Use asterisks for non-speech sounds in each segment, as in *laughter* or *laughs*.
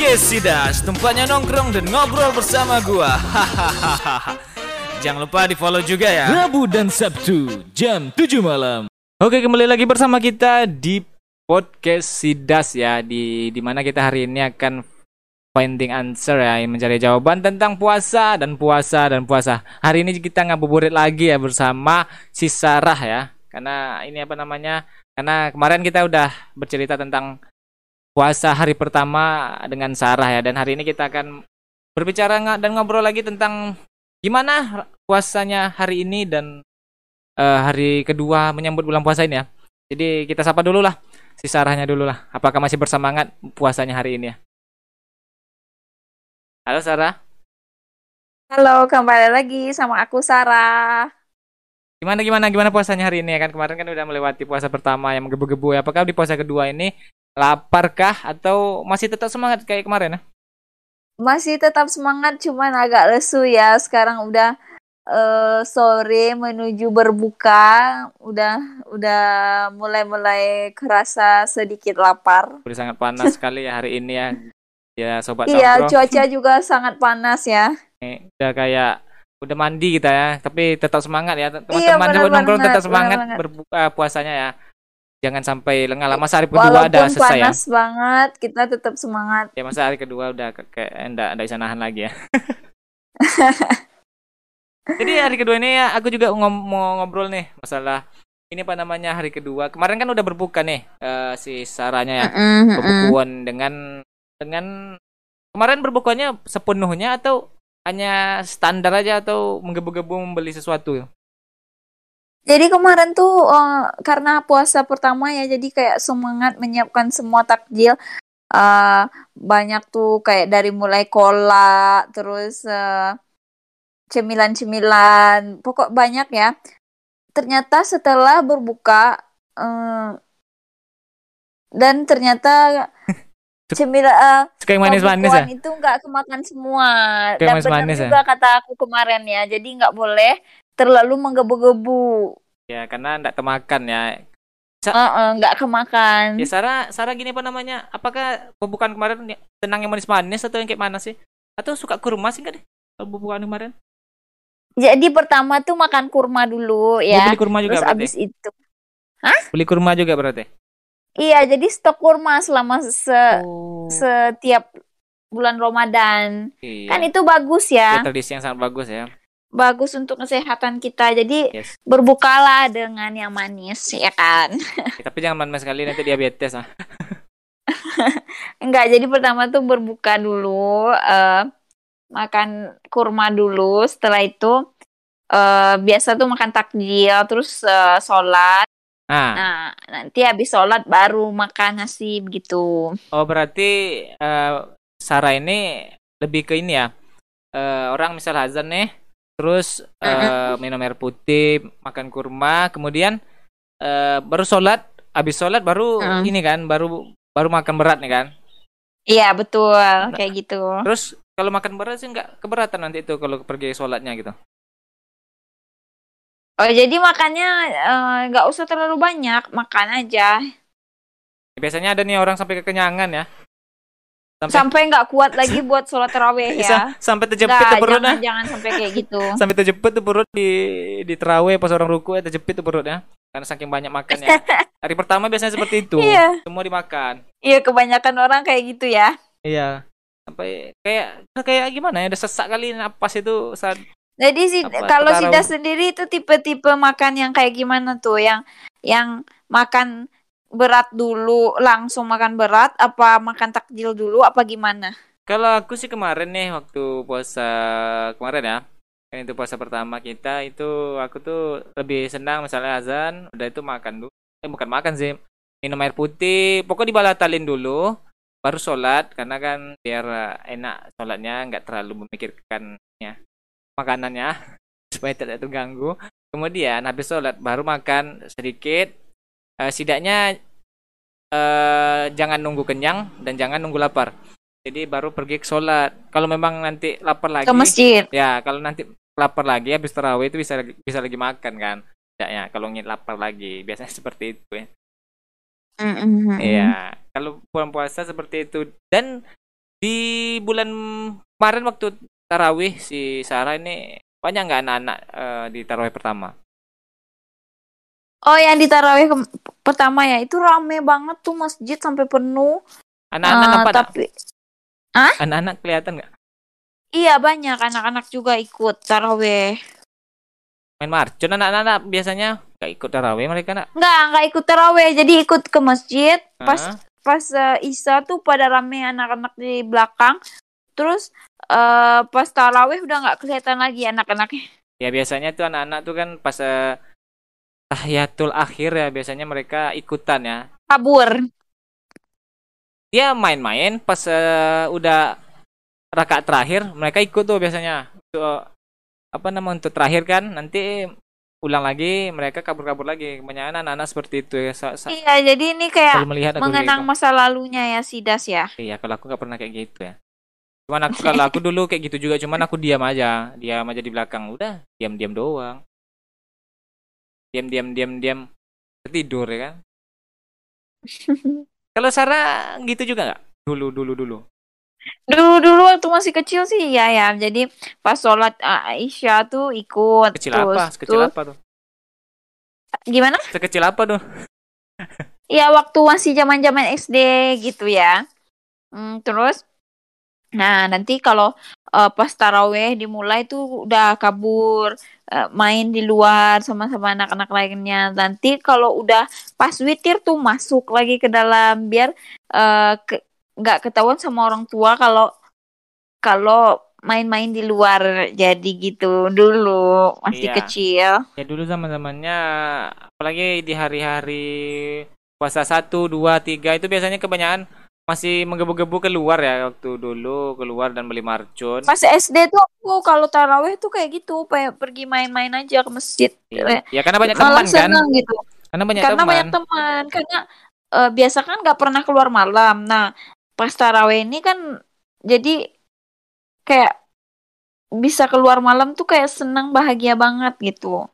Podcast Sidas, tempatnya nongkrong dan ngobrol bersama gua. Hahaha. Jangan lupa di follow juga ya. Rabu dan Sabtu jam 7 malam. Oke, kembali lagi bersama kita di podcast Sidas ya, di di mana kita hari ini akan finding answer ya, mencari jawaban tentang puasa dan puasa dan puasa. Hari ini kita ngabuburit lagi ya bersama si Sarah ya. Karena ini apa namanya? Karena kemarin kita udah bercerita tentang puasa hari pertama dengan Sarah ya dan hari ini kita akan berbicara dan ngobrol lagi tentang gimana puasanya hari ini dan eh, hari kedua menyambut bulan puasa ini ya. Jadi kita sapa dulu lah si Sarahnya dulu lah. Apakah masih bersemangat puasanya hari ini ya? Halo Sarah, Halo, kembali lagi sama aku Sarah. gimana gimana gimana puasanya hari ini ya kan kemarin kan udah melewati puasa pertama yang menggebu-gebu ya. Apakah di puasa kedua ini laparkah atau masih tetap semangat kayak kemarin ya? Masih tetap semangat, cuman agak lesu ya. Sekarang udah eh, sore menuju berbuka, udah udah mulai-mulai kerasa sedikit lapar. Udah sangat panas *laughs* sekali ya hari ini ya. Ya sobat Iya, cuaca juga sangat panas ya. Udah kayak udah mandi kita ya, tapi tetap semangat ya teman-teman Iya, sobat nongkrong tetap semangat banget. berbuka puasanya ya. Jangan sampai lengah lah. Masa hari kedua ada Walaupun selesai ya. panas banget, kita tetap semangat. Ya masa hari kedua udah kayak enggak enggak bisa nahan lagi ya. *laughs* Jadi hari kedua ini ya aku juga ngom- mau ngobrol nih masalah ini apa namanya hari kedua. Kemarin kan udah berbuka nih eh, si Saranya ya. Berbukuan dengan dengan kemarin berbukanya sepenuhnya atau hanya standar aja atau menggebu-gebu membeli sesuatu? Jadi kemarin tuh eh, karena puasa pertama ya, jadi kayak semangat menyiapkan semua takjil. Eh, banyak tuh kayak dari mulai cola, terus eh, cemilan-cemilan, pokok banyak ya. Ternyata setelah berbuka eh, dan ternyata *laughs* cemilan eh, Suka yang manis-manis ya? itu nggak kemakan semua. Kayak Dan benar manis-manis ya? juga kata aku kemarin ya, jadi nggak boleh terlalu menggebu-gebu. Ya karena enggak kemakan ya. Heeh, nggak kemakan. Ya Sarah, Sarah gini apa namanya? Apakah pembukaan kemarin ya, senang yang manis-manis atau yang kayak mana sih? Atau suka kurma sih enggak deh? Pembukaan kemarin? Jadi pertama tuh makan kurma dulu Oh, ya. beli kurma juga Terus berarti. abis itu. Beli kurma juga berarti. Iya, jadi stok kurma selama se- Oh. setiap bulan Ramadan. Iya. Kan itu bagus Ya, ya. tradisi yang sangat bagus ya. Bagus untuk kesehatan kita. Jadi Yes. berbukalah dengan yang manis ya kan. Ya, *laughs* tapi jangan manis sekali nanti diabetes ah. *laughs* Enggak, jadi pertama tuh berbuka dulu, eh, makan kurma dulu. Setelah itu eh, biasa tuh makan takjil, terus eh, sholat. Nah, Nah, nanti habis sholat baru makan nasi begitu. oh berarti eh, Sarah ini lebih ke ini ya. Eh, orang misal azan nih, terus eh, minum air putih, makan kurma, kemudian eh, baru sholat, habis sholat baru Mm. ini kan, baru baru makan berat nih kan. Iya, betul. Nah. Kayak gitu. Terus kalau makan berat sih nggak keberatan nanti itu kalau pergi sholatnya gitu. Oh, jadi makannya eh, nggak usah terlalu banyak, makan aja. Biasanya ada nih orang sampai kekenyangan ya. Sampai Sampai nggak kuat lagi *laughs* buat sholat taraweh ya. sa- sampai terjepit tuh perutnya. jangan, jangan sampai kayak gitu. *laughs* Sampai terjepit tuh perut di di terawih pas orang ruku ya terjepit tuh perutnya. Karena saking banyak makannya. *laughs* Hari pertama biasanya seperti itu. Iya, Semua dimakan. iya kebanyakan orang kayak gitu ya. Iya. Sampai kayak kayak gimana ya? Ada sesak kali napas itu saat Jadi sih Apa, kalau? Sida sendiri itu tipe-tipe makan yang kayak gimana tuh? Yang yang makan berat dulu, langsung makan berat apa makan takjil dulu apa gimana? Kalau aku sih kemarin nih waktu puasa kemarin ya. Kan itu puasa pertama kita itu aku tuh lebih senang misalnya azan, udah itu makan dulu. Eh bukan makan sih. Minum air putih, pokoknya dibalatalin dulu baru sholat karena kan biar enak sholatnya nggak terlalu memikirkan ya makanannya *laughs* supaya tidak terganggu. Kemudian habis sholat baru makan sedikit. Eh, setidaknya eh, jangan nunggu kenyang dan jangan nunggu lapar. Jadi baru pergi ke sholat. Kalau memang nanti lapar lagi, Ke masjid. ya kalau nanti lapar lagi habis tarawih itu bisa lagi- bisa lagi makan kan. Ya, kalau ingin lapar lagi *laughs* biasanya seperti itu ya. Iya, kalau bulan puasa seperti itu dan di bulan kemarin waktu tarawih si Sarah ini banyak nggak anak-anak uh, di tarawih pertama? Oh, yang di tarawih pertama ya itu rame banget tuh masjid sampai penuh. Anak-anak uh, apa? Tapi, ah? Anak-anak kelihatan nggak? Iya banyak anak-anak juga ikut tarawih. Main marcon anak-anak biasanya nggak ikut tarawih mereka nak? Nggak nggak ikut tarawih jadi ikut ke masjid uh -huh. pas pas uh, Isa tuh pada rame anak-anak di belakang terus uh, pas taraweh udah nggak kelihatan lagi anak-anaknya ya biasanya tuh anak-anak tuh kan pas uh, tahiyatul akhir ya biasanya mereka ikutan ya. Kabur. Dia main-main pas uh, udah rakaat terakhir mereka ikut tuh biasanya. Untuk apa namanya untuk terakhir kan nanti ulang lagi mereka kabur-kabur lagi. Kebanyakan anak-anak seperti itu ya sa sa iya jadi ini kayak melihat mengenang gitu. masa lalunya ya Sidas ya. Iya kalau aku nggak pernah kayak gitu ya. Cuman aku kalau aku *laughs* dulu kayak gitu juga cuman aku diam aja. Diam aja di belakang udah diam-diam doang diam-diam diam-diam tidur ya kan *laughs* kalau Sarah gitu juga nggak dulu dulu dulu Dulu dulu waktu masih kecil sih ya ya. Jadi pas sholat Aisyah tuh ikut. Kecil terus, apa? Kecil apa tuh? Gimana? Sekecil apa tuh? Iya waktu masih zaman zaman SD gitu ya. Hmm, terus, nah nanti kalau uh, pas taraweh dimulai tuh udah kabur uh, main di luar sama-sama anak-anak lainnya. Nanti kalau udah pas witir tuh masuk lagi ke dalam biar uh, ke, nggak ketahuan sama orang tua kalau kalau main-main di luar jadi gitu dulu masih iya. kecil. Ya dulu zaman zamannya apalagi di hari-hari puasa satu dua tiga itu biasanya kebanyakan masih menggebu-gebu keluar ya waktu dulu keluar dan beli marcun. Pas SD tuh aku kalau taraweh tuh kayak gitu, kayak pergi main-main aja ke masjid. Iya, ya karena banyak teman kan. Gitu. Karena banyak karena teman. banyak teman. Karena uh, biasa kan nggak pernah keluar malam. Nah pas taraweh ini kan jadi kayak bisa keluar malam tuh kayak senang bahagia banget gitu.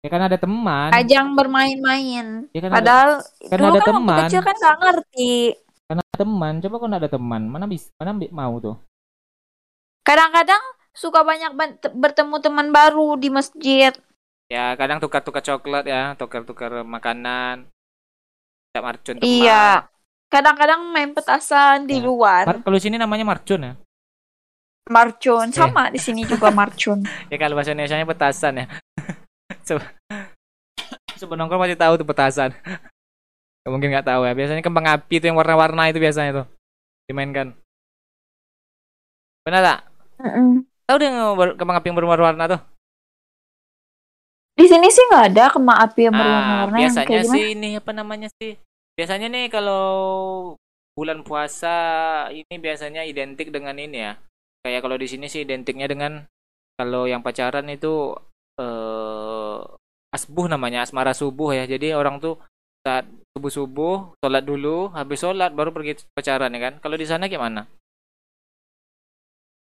Ya kan ada teman. Ajang bermain-main. Ya kan Padahal ada, kan dulu ada kan teman. kecil kan gak ngerti. Karena ada teman. Coba kalau ada teman, mana bisa mana mau tuh? Kadang-kadang suka banyak bertemu teman baru di masjid. Ya, kadang tukar-tukar coklat ya, tukar-tukar makanan. Tidak marcun teman. Iya. Kadang-kadang main petasan di ya. luar. Mar kalau sini namanya marcun ya? Marcun sama yeah. di sini juga marcun. *laughs* ya kalau bahasa Indonesia petasan ya. Coba nongkrong pasti tahu tuh petasan. Mungkin nggak tahu ya. Biasanya kembang api itu yang warna-warna itu biasanya tuh dimainkan. Benar tak? Mm -mm. Tahu deh kembang api yang berwarna-warna tuh? Di sini sih nggak ada kembang api yang berwarna-warna. Ah, biasanya yang sih ini apa namanya sih? Biasanya nih kalau bulan puasa ini biasanya identik dengan ini ya. Kayak kalau di sini sih identiknya dengan kalau yang pacaran itu eh asbuh namanya, asmara subuh ya. Jadi orang tuh saat subuh-subuh sholat dulu, habis sholat baru pergi pacaran ya kan. Kalau di sana gimana?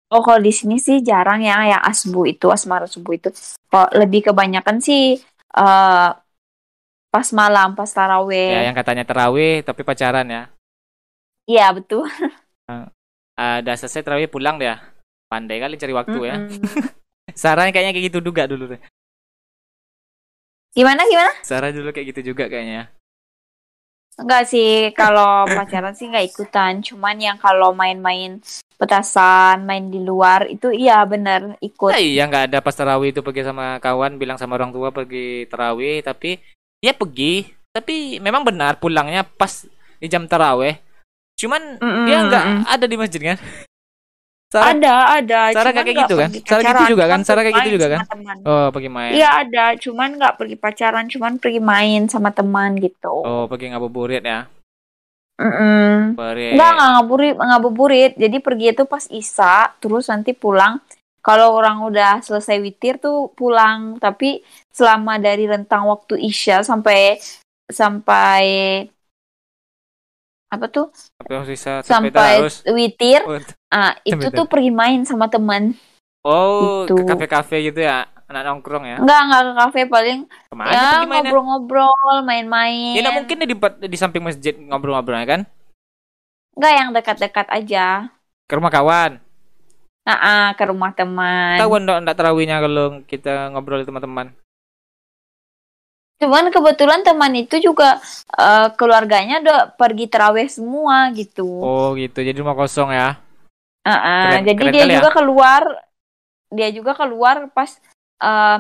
Oh, kalau di sini sih jarang ya yang asbu itu, asmara subuh itu. Kok lebih kebanyakan sih uh, pas malam, pas taraweh. Ya, yang katanya taraweh tapi pacaran ya. Iya, betul. Uh, *laughs* ada selesai taraweh pulang dia. Pandai kali cari waktu mm -hmm. ya. *laughs* Sarah kayaknya kayak gitu juga dulu deh. Gimana gimana? Sarah dulu kayak gitu juga kayaknya. Enggak sih, kalau pacaran sih nggak ikutan. Cuman yang kalau main-main petasan, main di luar itu iya bener ikut. Nah, iya nggak ada pas tarawih itu pergi sama kawan, bilang sama orang tua pergi tarawih, tapi ya pergi. Tapi memang benar pulangnya pas di jam tarawih. Cuman mm -mm, dia nggak ada di masjid kan? Sarah, ada, ada. Sarah kayak gitu kan? Sarah gitu juga kan? Sarah kayak gitu juga kan? Teman. Oh, pergi main. Iya ada, cuman nggak pergi pacaran, cuman pergi main sama teman gitu. Oh, pergi ngabuburit ya? Mm -mm. Enggak, nggak ngabuburit, ngabuburit. Jadi pergi itu pas Isa, terus nanti pulang. Kalau orang udah selesai witir tuh pulang, tapi selama dari rentang waktu Isya sampai sampai apa tuh sisa sampai terus. witir oh. ah *laughs* itu tuh pergi main sama teman oh gitu. ke kafe-kafe gitu ya anak nongkrong ya? Enggak, enggak ke kafe paling Ke mana ya ngobrol-ngobrol, main-main. Ya, nggak mungkin di, di samping masjid ngobrol-ngobrol ya kan? Enggak yang dekat-dekat aja. Ke rumah kawan. Nah, ah, ke rumah teman. Tahu enggak enggak terawihnya kalau kita ngobrol teman-teman. Cuman kebetulan teman itu juga eh, keluarganya udah pergi terawih semua gitu. Oh gitu, jadi rumah kosong ya? Ah, ah, keren- jadi keren dia kali ya. juga keluar, dia juga keluar pas eh,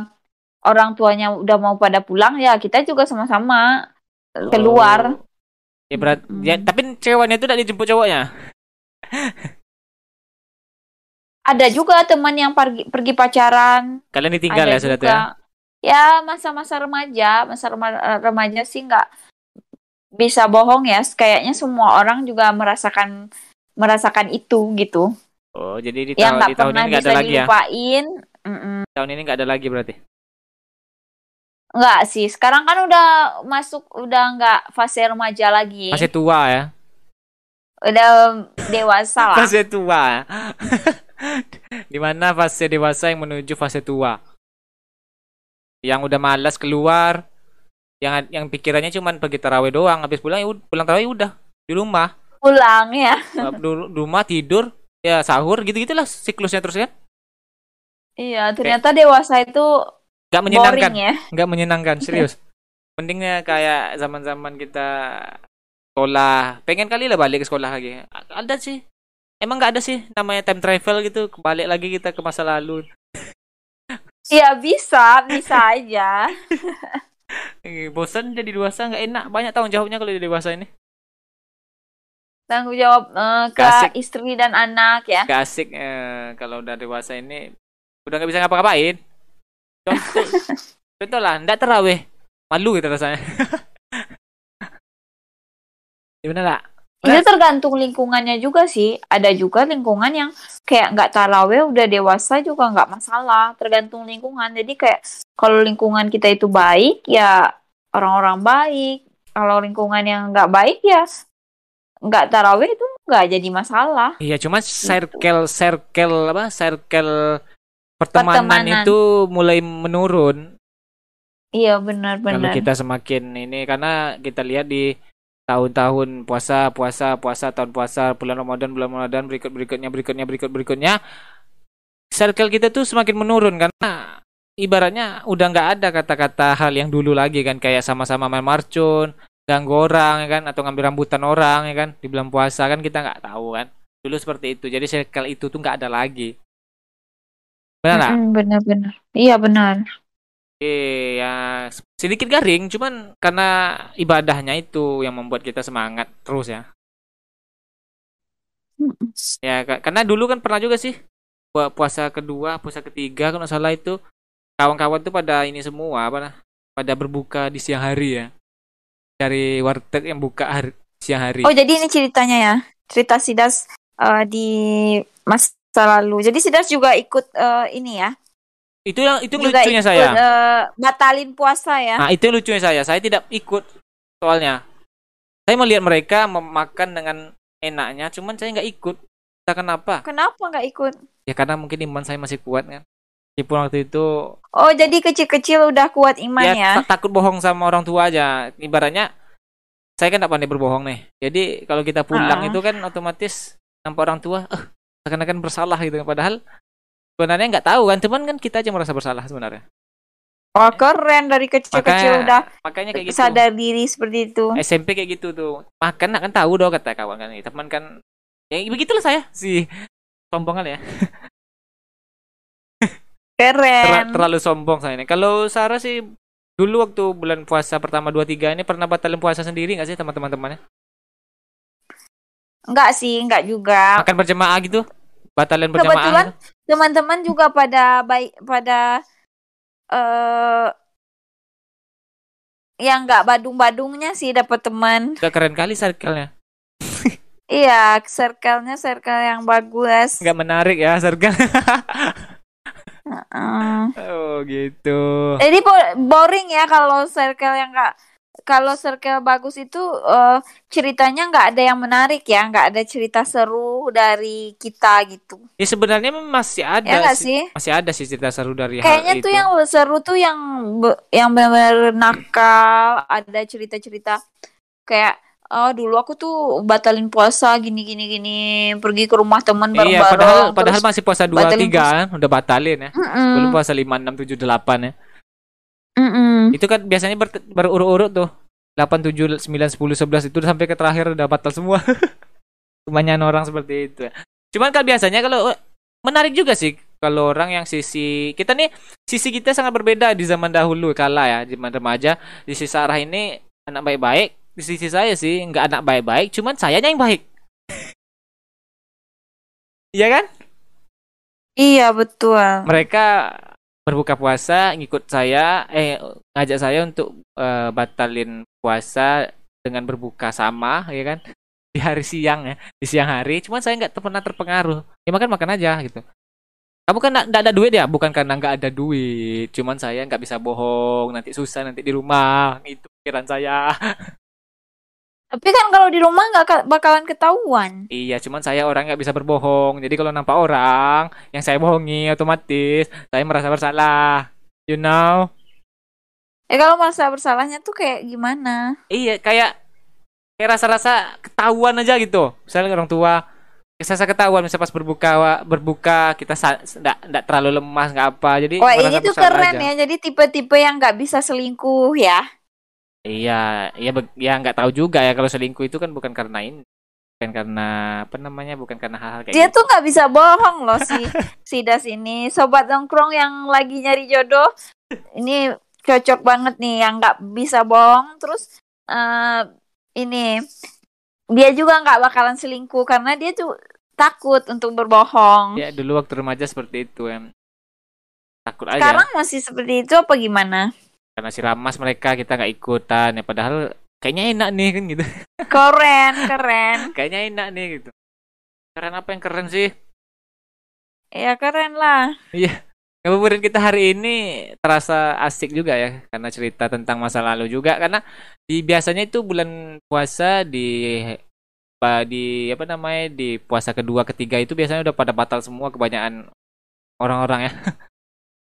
orang tuanya udah mau pada pulang ya kita juga sama-sama keluar. Oh. Ya berat. Mm-mm. Ya, tapi ceweknya itu tidak dijemput cowoknya. Ada juga teman yang pergi pergi pacaran. Kalian ditinggal ada ya sudah tuh ya. Ya masa-masa remaja, masa rema- remaja sih nggak bisa bohong ya. Kayaknya semua orang juga merasakan merasakan itu gitu. Oh, jadi di, Yang tahun nggak di tahun ini nggak bisa ada lagi ya? dilupain. Mm-mm. Tahun ini nggak ada lagi berarti. Nggak sih, sekarang kan udah masuk udah nggak fase remaja lagi. Masih tua ya. Udah dewasa lah. *laughs* Fase tua. *laughs* di mana fase dewasa yang menuju fase tua. Yang udah malas keluar, yang yang pikirannya cuman pergi tarawih doang, habis pulang ya pulang tarawih udah di rumah. Pulang ya. di rumah tidur, ya sahur gitu-gitulah siklusnya terus kan. Iya, ternyata dewasa itu Gak menyenangkan. ya. nggak menyenangkan serius mendingnya kayak zaman-zaman kita sekolah pengen kali lah balik ke sekolah lagi ada sih emang nggak ada sih namanya time travel gitu balik lagi kita ke masa lalu Iya bisa, bisa aja. *laughs* Bosan jadi dewasa nggak enak banyak tanggung jawabnya kalau jadi dewasa ini Tanggung jawab eh, ke Kasih. istri dan anak ya. gak asik eh, kalau udah dewasa ini udah nggak bisa ngapa-ngapain contoh *laughs* contoh lah nggak terawih malu gitu rasanya *laughs* gimana lah Itu tergantung lingkungannya juga sih. Ada juga lingkungan yang kayak nggak taraweh udah dewasa juga nggak masalah. Tergantung lingkungan. Jadi kayak kalau lingkungan kita itu baik ya orang-orang baik. Kalau lingkungan yang nggak baik ya nggak taraweh itu nggak jadi masalah. Iya, cuma circle circle apa? Circle pertemanan, Pertemanan. itu mulai menurun Iya kalau benar-benar. kita semakin ini karena kita lihat di tahun-tahun puasa, puasa, puasa, tahun puasa, bulan Ramadan, bulan Ramadan, berikut berikutnya, berikutnya, berikut berikutnya, circle kita tuh semakin menurun karena ibaratnya udah nggak ada kata-kata hal yang dulu lagi kan kayak sama-sama main marcun, ganggu orang ya kan atau ngambil rambutan orang ya kan di bulan puasa kan kita nggak tahu kan dulu seperti itu jadi circle itu tuh nggak ada lagi benar nggak? Mm-mm, Benar-benar. Iya benar. Oke, ya sedikit garing, cuman karena ibadahnya itu yang membuat kita semangat terus ya. Mm-mm. Ya, ka- karena dulu kan pernah juga sih pu- puasa kedua, puasa ketiga kalau nggak salah itu kawan-kawan tuh pada ini semua apa nah, pada berbuka di siang hari ya. Cari warteg yang buka hari, siang hari. Oh jadi ini ceritanya ya. Cerita Sidas eh, di masa lalu. Jadi Sidas juga ikut eh, ini ya. Itu yang itu juga lucunya ikut, saya. eh, batalin puasa ya. Nah, itu lucunya saya. Saya tidak ikut soalnya. Saya melihat mereka memakan dengan enaknya, cuman saya nggak ikut. Entah kenapa. Kenapa nggak ikut? Ya karena mungkin iman saya masih kuat kan. Meskipun waktu itu Oh jadi kecil-kecil udah kuat iman ya, ya. ta- takut bohong sama orang tua aja. Ibaratnya saya kan tidak pandai berbohong nih. Jadi kalau kita pulang Ah. itu kan otomatis nampak orang tua, eh seakan-akan bersalah gitu. Padahal sebenarnya nggak tahu kan. Cuman kan kita aja merasa bersalah sebenarnya. Wah keren dari kecil-kecil udah makanya kayak gitu. sadar diri seperti itu. SMP kayak gitu tuh. Makan kan tahu dong kata kawan kan. Teman kan ya begitulah saya si sombong kali ya. Ter- Keren. terlalu sombong saya ini. Kalau Sarah sih dulu waktu bulan puasa pertama 2 3 ini pernah batalin puasa sendiri nggak sih teman-teman temannya? Enggak sih, enggak juga. Makan berjamaah gitu? Batalin berjamaah. Kebetulan teman-teman juga pada baik pada eh yang enggak badung-badungnya sih dapat teman. Gak keren kali circle-nya. *laughs* Iya, circle-nya circle yang bagus. Gak menarik ya circle. *laughs* Heeh. oh gitu. Jadi bo- boring ya kalau circle yang enggak kalau circle bagus itu uh, ceritanya nggak ada yang menarik ya, nggak ada cerita seru dari kita gitu. Ya sebenarnya masih ada ya sih, masih ada sih cerita seru dari Kayaknya hal tuh itu. yang seru tuh yang yang benar-benar nakal, ada cerita-cerita kayak oh dulu aku tuh batalin puasa gini gini gini pergi ke rumah teman bareng-bareng. Iya, padahal padahal masih puasa dua tiga kan, udah batalin ya. Mm -mm. Belum puasa lima enam tujuh delapan ya. Mm -mm. Itu kan biasanya ber, berurut-urut tuh. 8, 7, 9, 10, 11 itu sampai ke terakhir udah batal semua. *laughs* Kebanyakan orang seperti itu. Ya. Cuman kan biasanya kalau menarik juga sih kalau orang yang sisi kita nih sisi kita sangat berbeda di zaman dahulu kala ya zaman remaja di sisi Sarah ini anak baik-baik di sisi saya sih nggak anak baik-baik cuman sayanya yang baik *laughs* iya kan iya betul mereka berbuka puasa ngikut saya eh ngajak saya untuk uh, batalin puasa dengan berbuka sama ya kan? *laughs* Di hari siang ya di siang hari. Cuman saya nggak pernah terpengaruh. Ya makan makan aja gitu. Kamu kan nggak ada duit ya? Bukan karena nggak ada duit cuman saya nggak bisa bohong. Nanti susah nanti di rumah. Itu pikiran saya *laughs* Tapi kan kalau di rumah nggak bakalan ketahuan. Iya, cuman saya orang nggak bisa berbohong. Jadi kalau nampak orang yang saya bohongi, otomatis saya merasa bersalah. You know? Eh kalau merasa bersalahnya tuh kayak gimana? Iya, kayak kayak rasa-rasa ketahuan aja gitu. Misalnya orang tua saya ketahuan misalnya pas berbuka berbuka kita tidak tidak terlalu lemas nggak apa jadi wah ini tuh keren aja. ya jadi tipe-tipe yang nggak bisa selingkuh ya Iya, iya ya nggak tahu juga ya kalau selingkuh itu kan bukan karena ini, bukan karena apa namanya, bukan karena hal-hal kayak Dia gitu. tuh nggak bisa bohong loh si si Das ini, sobat nongkrong yang lagi nyari jodoh. Ini cocok banget nih yang nggak bisa bohong terus uh, ini dia juga nggak bakalan selingkuh karena dia tuh takut untuk berbohong. Ya dulu waktu remaja seperti itu ya. Takut aja. Sekarang masih seperti itu apa gimana? Karena si ramas mereka kita nggak ikutan ya padahal kayaknya enak nih kan gitu. *laughs* Keren keren. Kayaknya enak nih gitu. Keren apa yang keren sih? Ya keren lah. Iya. Ngabuburit kita hari ini terasa asik juga ya karena cerita tentang masa lalu juga. Karena di biasanya itu bulan puasa di di apa namanya di puasa kedua ketiga itu biasanya udah pada batal semua kebanyakan orang-orang ya *laughs*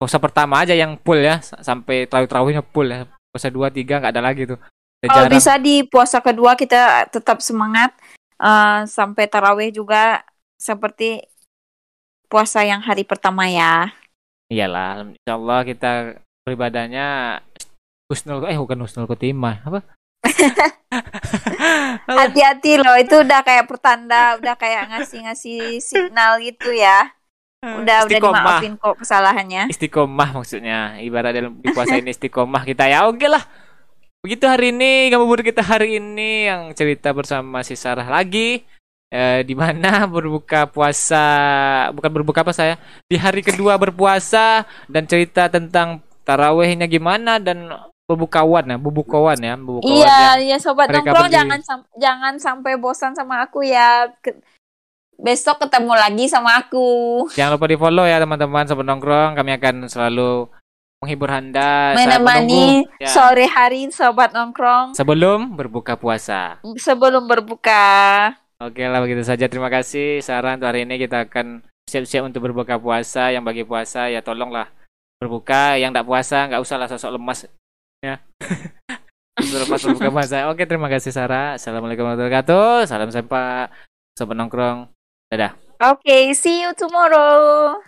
puasa pertama aja yang full ya sampai terawih terawihnya full ya. Puasa dua tiga nggak ada lagi tuh. Kalau bisa di puasa kedua kita tetap semangat uh, sampai terawih juga seperti puasa yang hari pertama ya. Iyalah insyaallah kita beribadahnya husnul eh bukan husnul khotimah apa? *laughs* Hati-hati loh itu udah kayak pertanda udah kayak ngasih-ngasih signal gitu ya Udah udah dimaafin kok kesalahannya. Istiqomah maksudnya. Ibarat dalam di puasa ini istiqomah kita ya. Oke lah. Begitu hari ini kamu kita hari ini yang cerita bersama si Sarah lagi eh, di mana berbuka puasa bukan berbuka apa saya di hari kedua berpuasa dan cerita tentang tarawehnya gimana dan bubukawan ya bubukawan ya bubukawan iya iya sobat nongkrong jangan sam jangan sampai bosan sama aku ya besok ketemu lagi sama aku. Jangan lupa di follow ya teman-teman sobat nongkrong. Kami akan selalu menghibur anda menemani ya. sore hari sobat nongkrong sebelum berbuka puasa. Sebelum berbuka. Oke lah begitu saja. Terima kasih saran untuk hari ini kita akan siap-siap untuk berbuka puasa. Yang bagi puasa ya tolonglah berbuka. Yang tidak puasa nggak usah lah sosok lemas ya. *laughs* Berlepas berbuka puasa. Oke terima kasih Sarah. Assalamualaikum warahmatullahi wabarakatuh. Salam sempa sobat nongkrong. Dadah. Okay, see you tomorrow.